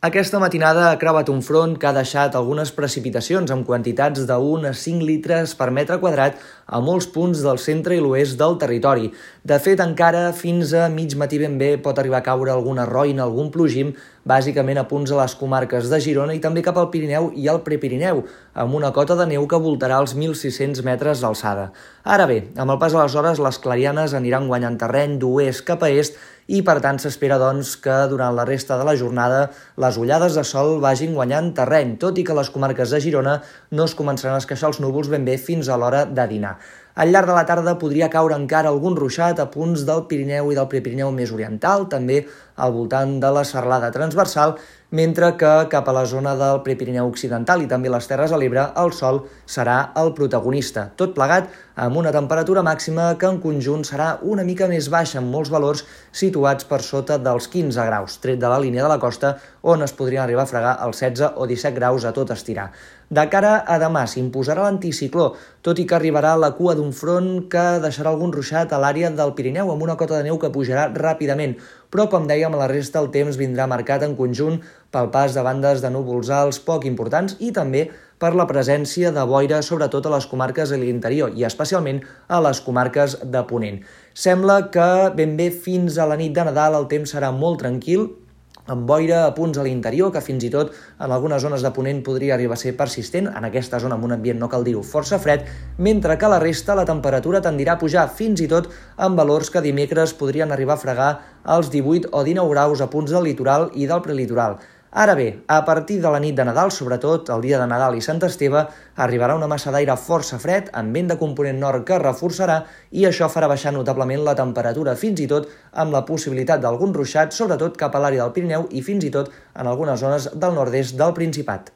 Aquesta matinada ha creuat un front que ha deixat algunes precipitacions amb quantitats de 1 a 5 litres per metre quadrat a molts punts del centre i l'oest del territori. De fet, encara fins a mig matí ben bé pot arribar a caure alguna roina, algun plogim, bàsicament a punts a les comarques de Girona i també cap al Pirineu i al Prepirineu, amb una cota de neu que voltarà els 1.600 metres d'alçada. Ara bé, amb el pas de les hores, les clarianes aniran guanyant terreny d'oest cap a est i per tant s'espera doncs, que durant la resta de la jornada les ullades de sol vagin guanyant terreny, tot i que les comarques de Girona no es començaran a esqueixar els núvols ben bé fins a l'hora de dinar. Al llarg de la tarda podria caure encara algun ruixat a punts del Pirineu i del Prepirineu més oriental, també al voltant de la serlada transversal, mentre que cap a la zona del Prepirineu Occidental i també les Terres de l'Ebre el sol serà el protagonista. Tot plegat amb una temperatura màxima que en conjunt serà una mica més baixa, amb molts valors situats per sota dels 15 graus, tret de la línia de la costa, on es podrien arribar a fregar els 16 o 17 graus a tot estirar. De cara a demà s'imposarà l'anticicló, tot i que arribarà la cua d'un front que deixarà algun ruixat a l'àrea del Pirineu amb una cota de neu que pujarà ràpidament, però com dèiem, a la resta el temps vindrà marcat en conjunt pel pas de bandes de núvols alts poc importants i també per la presència de boira sobretot a les comarques de l'interior i especialment a les comarques de Ponent. Sembla que ben bé fins a la nit de Nadal el temps serà molt tranquil, amb boira a punts a l'interior, que fins i tot en algunes zones de Ponent podria arribar a ser persistent, en aquesta zona amb un ambient, no cal dir-ho, força fred, mentre que la resta la temperatura tendirà a pujar fins i tot amb valors que dimecres podrien arribar a fregar als 18 o 19 graus a punts del litoral i del prelitoral. Ara bé, a partir de la nit de Nadal, sobretot el dia de Nadal i Sant Esteve, arribarà una massa d'aire força fred amb vent de component nord que reforçarà i això farà baixar notablement la temperatura, fins i tot amb la possibilitat d'algun ruixat, sobretot cap a l'àrea del Pirineu i fins i tot en algunes zones del nord-est del Principat.